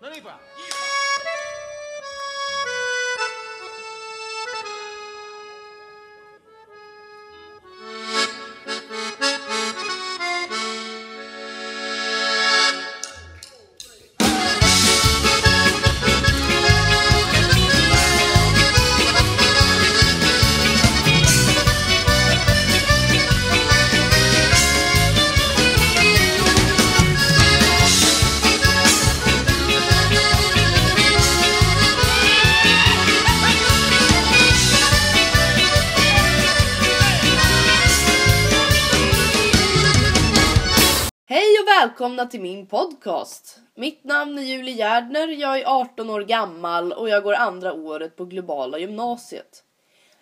何衣服啊？Välkomna till min podcast. Mitt namn är Julie Gärdner, jag är 18 år gammal och jag går andra året på globala gymnasiet.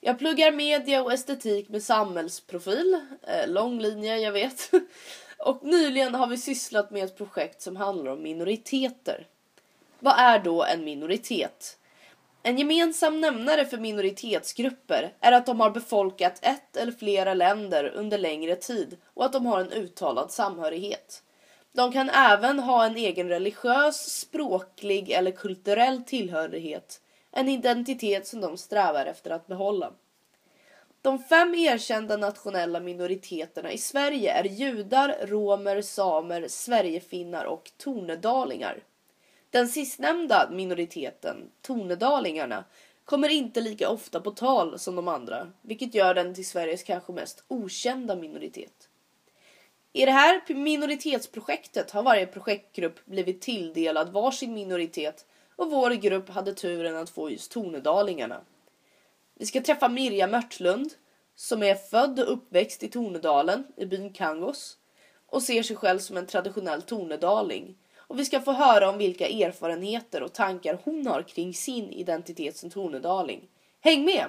Jag pluggar media och estetik med samhällsprofil, eh, lång linje jag vet. Och nyligen har vi sysslat med ett projekt som handlar om minoriteter. Vad är då en minoritet? En gemensam nämnare för minoritetsgrupper är att de har befolkat ett eller flera länder under längre tid och att de har en uttalad samhörighet. De kan även ha en egen religiös, språklig eller kulturell tillhörighet, en identitet som de strävar efter att behålla. De fem erkända nationella minoriteterna i Sverige är judar, romer, samer, sverigefinnar och tornedalingar. Den sistnämnda minoriteten, tornedalingarna, kommer inte lika ofta på tal som de andra, vilket gör den till Sveriges kanske mest okända minoritet. I det här minoritetsprojektet har varje projektgrupp blivit tilldelad varsin minoritet och vår grupp hade turen att få just tornedalingarna. Vi ska träffa Mirja Mörtlund som är född och uppväxt i Tornedalen i byn Kangos och ser sig själv som en traditionell tornedaling. Och vi ska få höra om vilka erfarenheter och tankar hon har kring sin identitet som tornedaling. Häng med!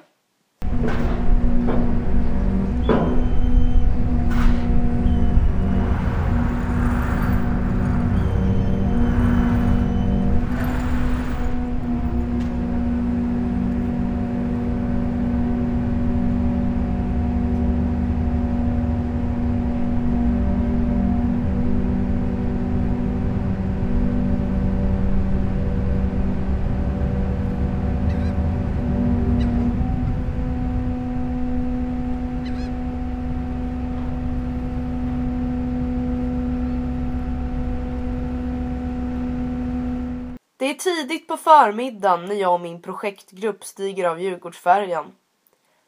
Det är tidigt på förmiddagen när jag och min projektgrupp stiger av Djurgårdsfärjan.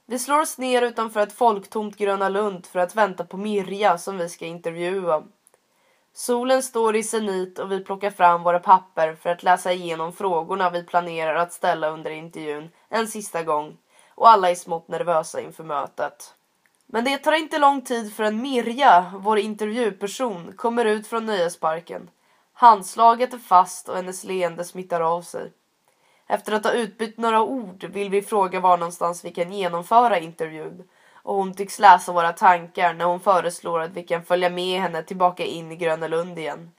Vi slår oss ner utanför ett folktomt Gröna Lund för att vänta på Mirja som vi ska intervjua. Solen står i zenit och vi plockar fram våra papper för att läsa igenom frågorna vi planerar att ställa under intervjun en sista gång och alla är smått nervösa inför mötet. Men det tar inte lång tid förrän Mirja, vår intervjuperson, kommer ut från nöjesparken. Handslaget är fast och hennes leende smittar av sig. Efter att ha utbytt några ord vill vi fråga var någonstans vi kan genomföra intervjun och hon tycks läsa våra tankar när hon föreslår att vi kan följa med henne tillbaka in i Gröna Lund igen.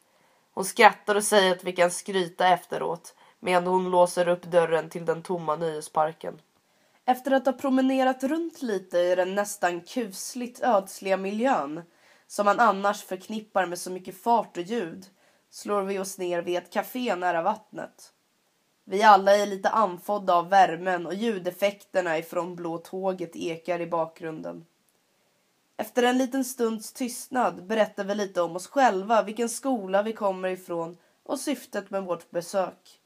Hon skrattar och säger att vi kan skryta efteråt medan hon låser upp dörren till den tomma nöjesparken. Efter att ha promenerat runt lite i den nästan kusligt ödsliga miljön som man annars förknippar med så mycket fart och ljud slår vi oss ner vid ett café nära vattnet. Vi alla är lite andfådda av värmen och ljudeffekterna ifrån blå tåget ekar i bakgrunden. Efter en liten stunds tystnad berättar vi lite om oss själva, vilken skola vi kommer ifrån och syftet med vårt besök.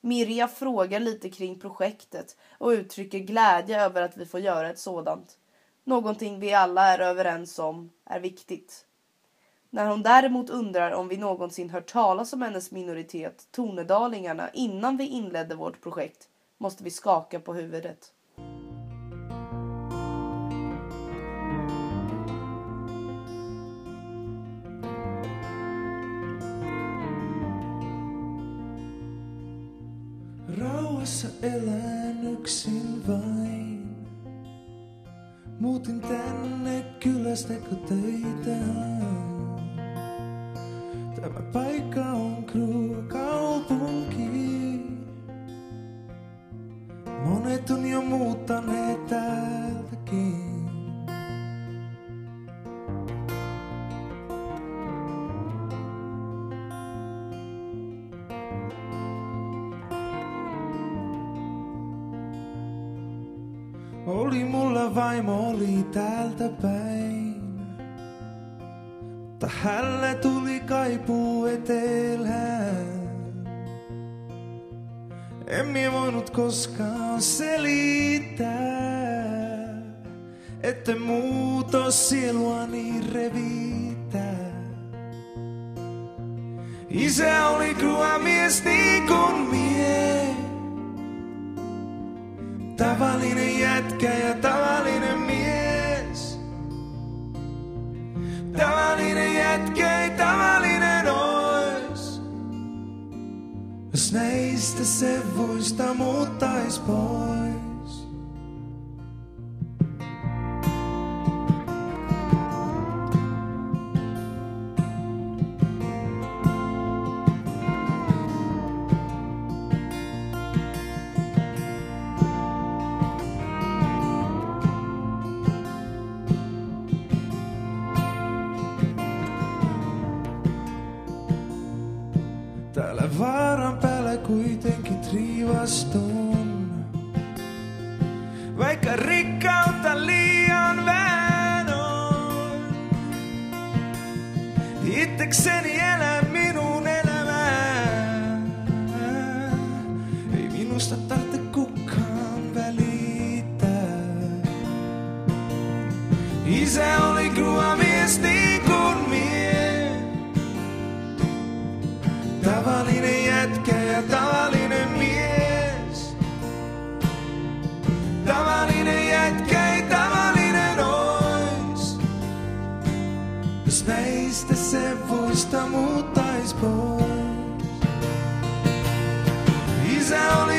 Mirja frågar lite kring projektet och uttrycker glädje över att vi får göra ett sådant. Någonting vi alla är överens om är viktigt. När hon däremot undrar om vi någonsin hört talas om hennes minoritet, tornedalingarna, innan vi inledde vårt projekt måste vi skaka på huvudet. Rauhassa elän yksin vain. Muutin tänne kylästä kun paikka on crew kaupunki. Monet on jo muuttaneet täältäkin. Oli mulla vaimo, oli täältä päin. Mutta hälle tuli koskaan selittää, että muuto sieluani revittää. Isä oli kruva mies niin kuin mie. Tavallinen jätkä ja tavallinen mies. Tavallinen jätkä ei tavallinen ois. Jos triste se voi sta molta spoi kuitenkin rivastun. Vaikka rikkautta liian vähän on. Itsekseni Tavaline jätkei, tavalinen ois. Jos meistä se vuista. Isä oli.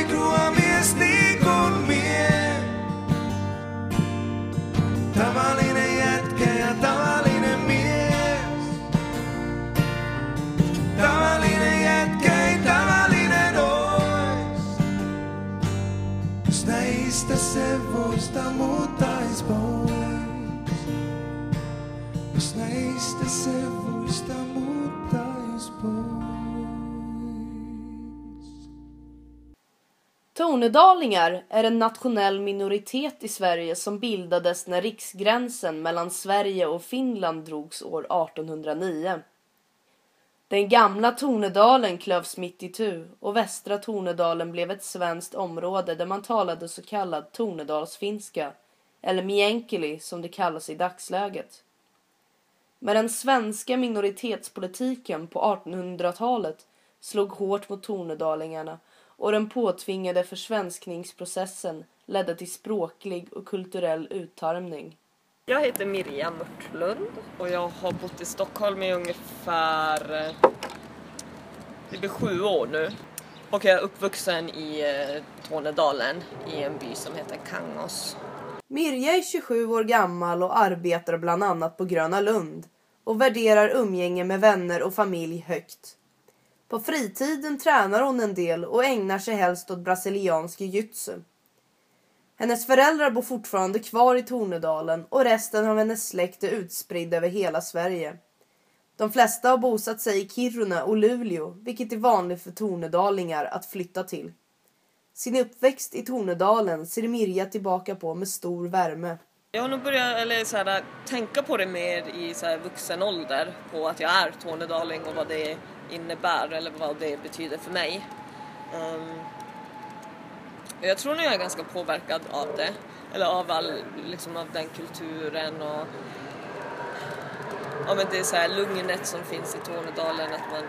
Tornedalingar är en nationell minoritet i Sverige som bildades när riksgränsen mellan Sverige och Finland drogs år 1809. Den gamla Tornedalen klövs mitt itu och västra Tornedalen blev ett svenskt område där man talade så kallad tornedalsfinska, eller meänkieli som det kallas i dagsläget. Men den svenska minoritetspolitiken på 1800-talet slog hårt mot tornedalingarna och den påtvingade försvenskningsprocessen ledde till språklig och kulturell utarmning. Jag heter Mirjam Mörtlund och jag har bott i Stockholm i ungefär eh, det blir sju år nu. Och jag är uppvuxen i eh, Tornedalen i en by som heter Kangås. Mirja är 27 år gammal och arbetar bland annat på Gröna Lund och värderar umgänge med vänner och familj högt. På fritiden tränar hon en del och ägnar sig helst åt brasiliansk jiu-jitsu. Hennes föräldrar bor fortfarande kvar i Tornedalen och resten av hennes släkt är utspridd över hela Sverige. De flesta har bosatt sig i Kiruna och Luleå, vilket är vanligt för tornedalingar att flytta till. Sin uppväxt i Tornedalen ser Mirja tillbaka på med stor värme. Jag har nog börjat eller, så här, tänka på det mer i så här, vuxen ålder på att jag är tornedaling och vad det innebär eller vad det betyder för mig. Um, och jag tror nog jag är ganska påverkad av det. Eller av, all, liksom, av den kulturen och ja, men det är så här lugnet som finns i Tornedalen att man,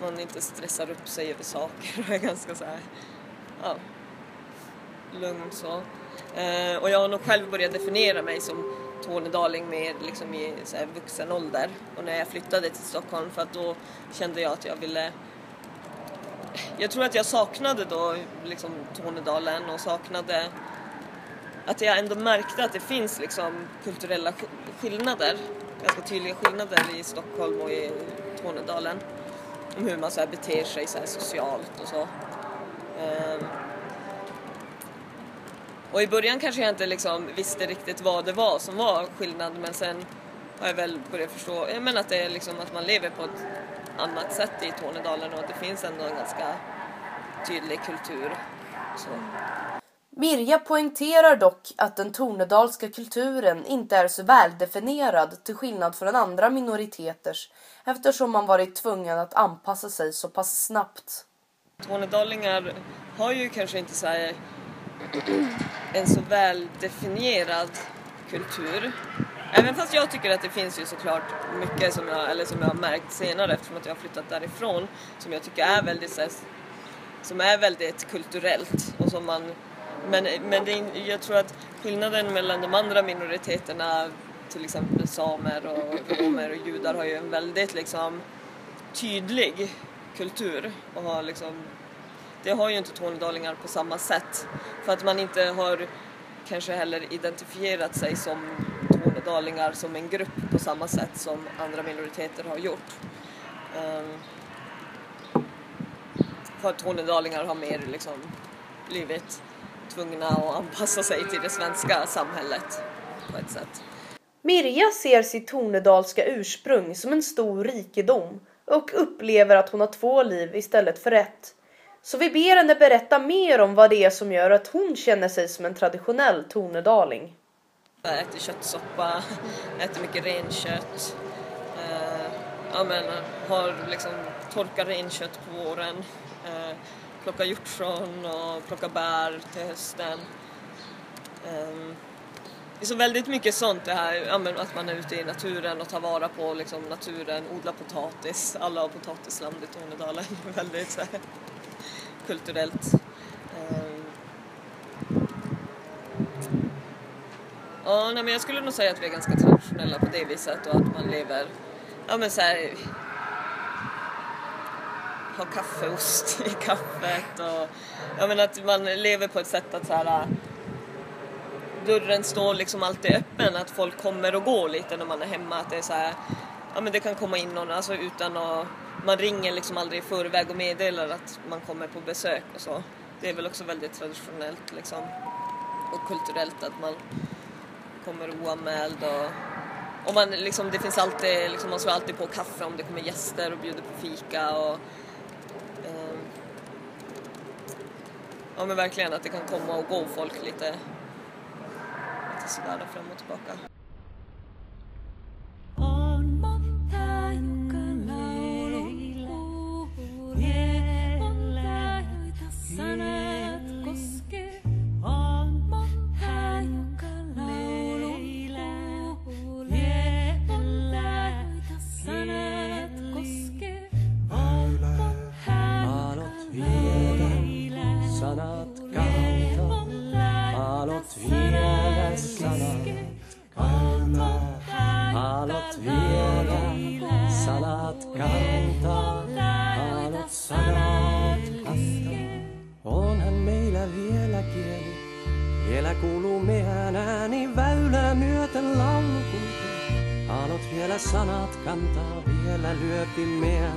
man inte stressar upp sig över saker och är ganska så här, ja, lugn så. Uh, och jag har nog själv börjat definiera mig som tornedaling mer liksom i så här, vuxen ålder och när jag flyttade till Stockholm för att då kände jag att jag ville jag tror att jag saknade då liksom Tornedalen och saknade att jag ändå märkte att det finns liksom kulturella skillnader, ganska tydliga skillnader i Stockholm och i Tornedalen. Om hur man så här beter sig så här socialt och så. Um, och i början kanske jag inte liksom visste riktigt vad det var som var skillnad men sen har jag väl börjat förstå jag menar att det är liksom att man lever på ett annat sätt i Tornedalen och att det finns ändå en ganska tydlig kultur. Så. Mirja poängterar dock att den tornedalska kulturen inte är så väldefinierad till skillnad från andra minoriteters eftersom man varit tvungen att anpassa sig så pass snabbt. Tornedalingar har ju kanske inte så här en så väldefinierad kultur. Även fast jag tycker att det finns ju såklart mycket som jag, eller som jag har märkt senare eftersom att jag har flyttat därifrån som jag tycker är väldigt så här, som är väldigt kulturellt och som man men, men det, jag tror att skillnaden mellan de andra minoriteterna till exempel samer och romer och judar har ju en väldigt liksom tydlig kultur och har liksom det har ju inte tornedalingar på samma sätt för att man inte har kanske heller identifierat sig som tornedalingar som en grupp på samma sätt som andra minoriteter har gjort. Ehm, för att tornedalingar har mer liksom blivit tvungna att anpassa sig till det svenska samhället på ett sätt. Mirja ser sitt tornedalska ursprung som en stor rikedom och upplever att hon har två liv istället för ett. Så vi ber henne berätta mer om vad det är som gör att hon känner sig som en traditionell tornedaling. Jag äter köttsoppa, äter mycket renkött. Eh, ja, men, eh, har liksom torkat renkött på våren. Eh, plockar hjortron och plockar bär till hösten. Ehm, det är så väldigt mycket sånt det här, ja, men, att man är ute i naturen och tar vara på liksom, naturen, odlar potatis. Alla har potatisland i Tornedalen. väldigt så här, kulturellt. Eh, ja, nej, men jag skulle nog säga att vi är ganska traditionella på det viset och att man lever, ja men så här, har kaffeost i kaffet och ja men att man lever på ett sätt att så här, dörren står liksom alltid öppen, att folk kommer och går lite när man är hemma, att det är så här, ja men det kan komma in någon alltså utan att, man ringer liksom aldrig i förväg och meddelar att man kommer på besök och så. Det är väl också väldigt traditionellt liksom och kulturellt att man kommer oanmäld och, och man liksom, det finns alltid, liksom, man slår alltid på kaffe om det kommer gäster och bjuder på fika och Eh, ja men verkligen att det kan komma och gå folk lite, lite sådär fram och tillbaka.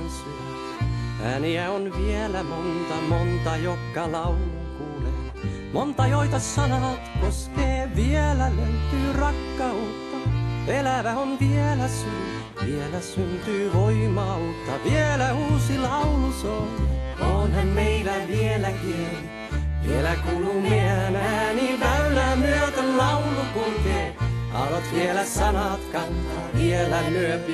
Sydän. Ääniä on vielä monta, monta, joka laulu kuulee. Monta, joita sanat koskee, vielä löytyy rakkautta. Elävä on vielä syy, vielä syntyy voimaa uutta, vielä uusi laulu soi. Onhan meillä vielä kieli, vielä kuuluu meidän ääni väylää myöten laulu kulkee. Aallot vielä sanat kantaa, vielä lyöpi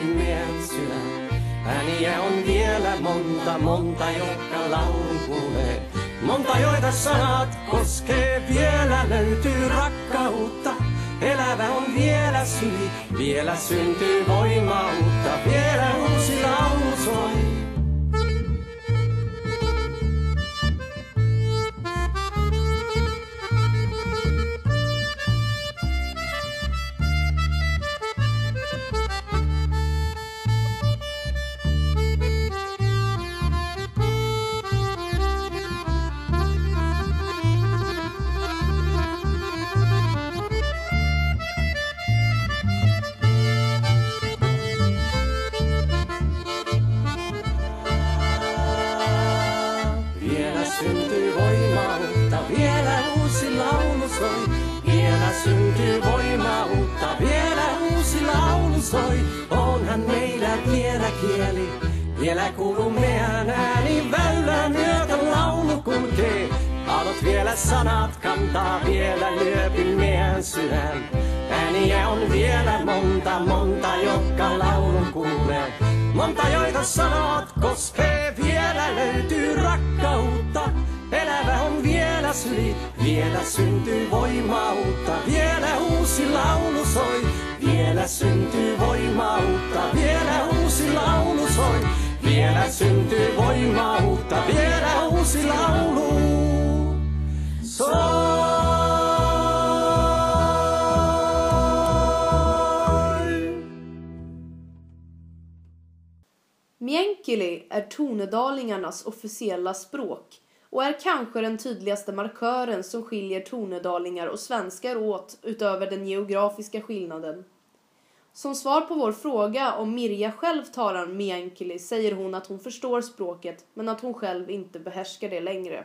sydän. Ääniä on vielä monta, monta, jotka laulun kuulee. Monta, joita sanat koskee, vielä löytyy rakkautta. Elävä on vielä syli, vielä syntyy voimaa uutta, vielä uusi laulu soi. Vielä sanat kantaa, vielä lyöpin meidän sydän. Ääniä on vielä monta, monta, jotka laulun kuulee. Monta, joita sanat koskee, vielä löytyy rakkautta. Elävä on vielä syli, vielä syntyy voimaa uutta, vielä uusi laulu soi. Vielä syntyy voimaa uutta, vielä uusi laulu soi. Vielä syntyy voimaa uutta, vielä uusi laulu soi. Är tornedalingarnas officiella språk och är kanske den tydligaste markören som skiljer tornedalingar och svenskar åt utöver den geografiska skillnaden. Som svar på vår fråga om Mirja själv talar meänkieli säger hon att hon förstår språket men att hon själv inte behärskar det längre.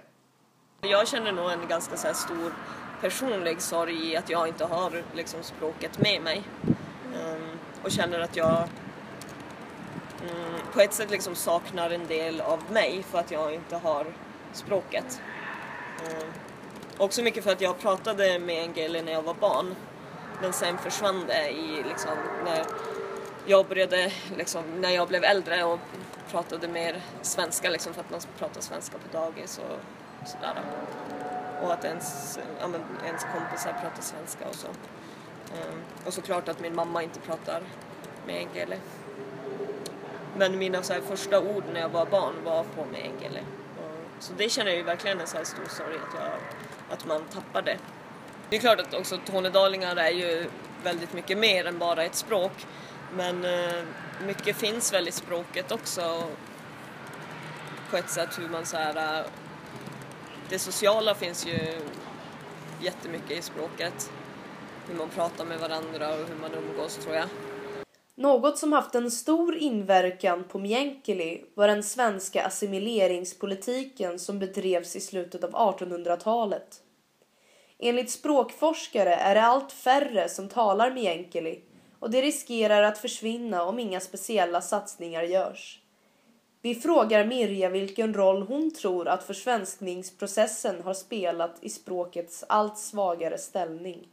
Jag känner nog en ganska så här stor personlig sorg i att jag inte har liksom, språket med mig. Um, och känner att jag um, på ett sätt liksom saknar en del av mig för att jag inte har språket. Um, också mycket för att jag pratade med Engeli när jag var barn. Men sen försvann det i liksom när jag började liksom, när jag blev äldre och pratade mer svenska liksom för att man pratar svenska på dagis och sådär. Och att ens, ja, men, ens kompisar pratar svenska och så. Um, och såklart att min mamma inte pratar meänkieli. Men mina så här, första ord när jag var barn var på meänkieli. Så det känner jag ju verkligen en så här stor sorg att, jag, att man tappar det. Det är klart att också tornedalingar är ju väldigt mycket mer än bara ett språk. Men eh, mycket finns väl i språket också. På ett sätt hur man så här... Eh, det sociala finns ju jättemycket i språket. Hur man pratar med varandra och hur man umgås tror jag. Något som haft en stor inverkan på meänkieli var den svenska assimileringspolitiken som bedrevs i slutet av 1800-talet. Enligt språkforskare är det allt färre som talar meänkieli och det riskerar att försvinna om inga speciella satsningar görs. Vi frågar Mirja vilken roll hon tror att försvenskningsprocessen har spelat i språkets allt svagare ställning.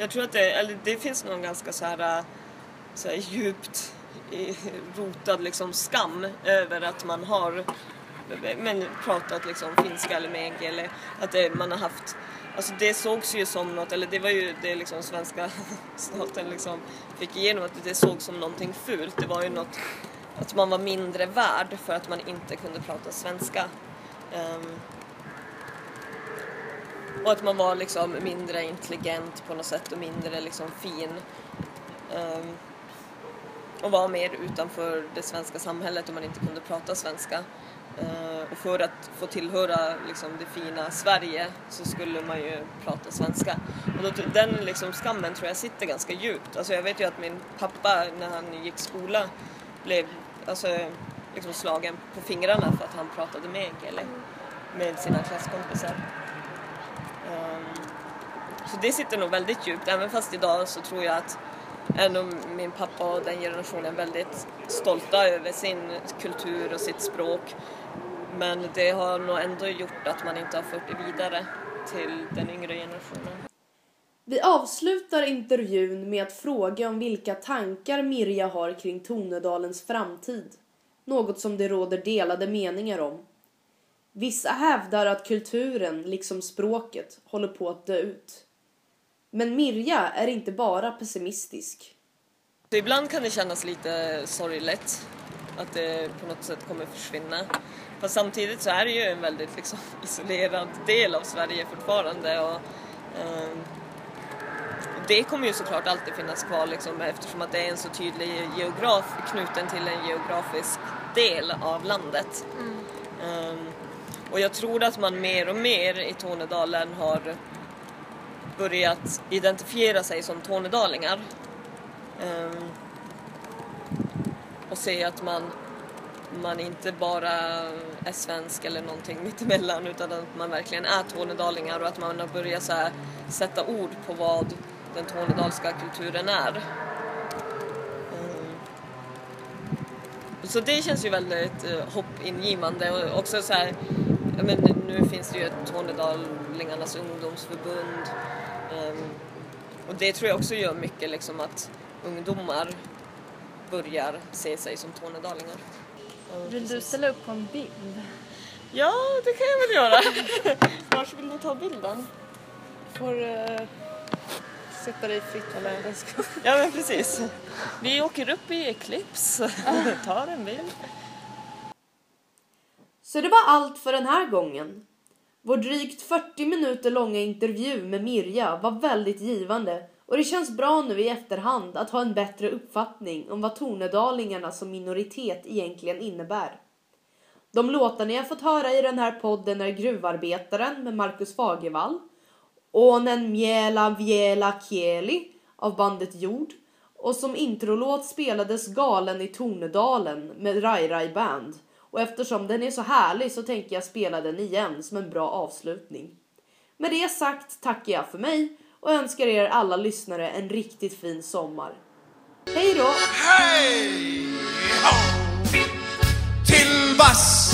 Jag tror att det, eller det finns någon ganska så här, så här djupt rotad liksom skam över att man har men, pratat liksom finska eller meänkieli. eller att det, man har haft Alltså det sågs ju som något, eller det var ju det liksom svenska staten liksom fick igenom att det sågs som någonting fult. Det var ju något, att man var mindre värd för att man inte kunde prata svenska. Um, och att man var liksom mindre intelligent på något sätt och mindre liksom fin. Um, och var mer utanför det svenska samhället om man inte kunde prata svenska. Uh, och för att få tillhöra liksom, det fina Sverige så skulle man ju prata svenska. Och då, den liksom, skammen tror jag sitter ganska djupt. Alltså, jag vet ju att min pappa när han gick skola blev alltså, liksom, slagen på fingrarna för att han pratade med Geli, med sina klasskompisar. Um, så det sitter nog väldigt djupt, även fast idag så tror jag att ändå min pappa och den generationen är väldigt stolta över sin kultur och sitt språk. Men det har nog ändå gjort att man inte har fört det vidare till den yngre generationen. Vi avslutar intervjun med att fråga om vilka tankar Mirja har kring Tornedalens framtid. Något som det råder delade meningar om. Vissa hävdar att kulturen, liksom språket, håller på att dö ut. Men Mirja är inte bara pessimistisk. Ibland kan det kännas lite sorgligt att det på något sätt kommer försvinna. Fast samtidigt så är det ju en väldigt liksom, isolerad del av Sverige fortfarande. Och, eh, det kommer ju såklart alltid finnas kvar liksom, eftersom att det är en så tydlig geograf knuten till en geografisk del av landet. Ehm, och jag tror att man mer och mer i Tornedalen har börjat identifiera sig som tornedalingar. Ehm, och se att man, man inte bara är svensk eller någonting mittemellan utan att man verkligen är tornedalingar och att man har börjat så sätta ord på vad den tornedalska kulturen är. Ehm, så det känns ju väldigt eh, hoppingivande och också så här, men nu finns det ju ett Tornedalningarnas ungdomsförbund. Ehm, och det tror jag också gör mycket liksom att ungdomar börjar se sig som tornedalingar. Vill du ställa upp på en bild? Ja, det kan jag väl göra. Vars vill ni ta bilden? Får uh, sätta dig fritt eller? Ja men precis. Vi åker upp i Eclipse, tar en bild. Så det var allt för den här gången. Vår drygt 40 minuter långa intervju med Mirja var väldigt givande och det känns bra nu i efterhand att ha en bättre uppfattning om vad tornedalingarna som minoritet egentligen innebär. De låtar ni har fått höra i den här podden är Gruvarbetaren med Marcus Fagervall, Onen Miela-Wiela-Kieli av bandet Jord och som introlåt spelades galen i Tornedalen med Rai Rai Band. Och eftersom den är så härlig så tänker jag spela den igen som en bra avslutning. Med det sagt tackar jag för mig och önskar er alla lyssnare en riktigt fin sommar. Hej då! Hej! Till bass!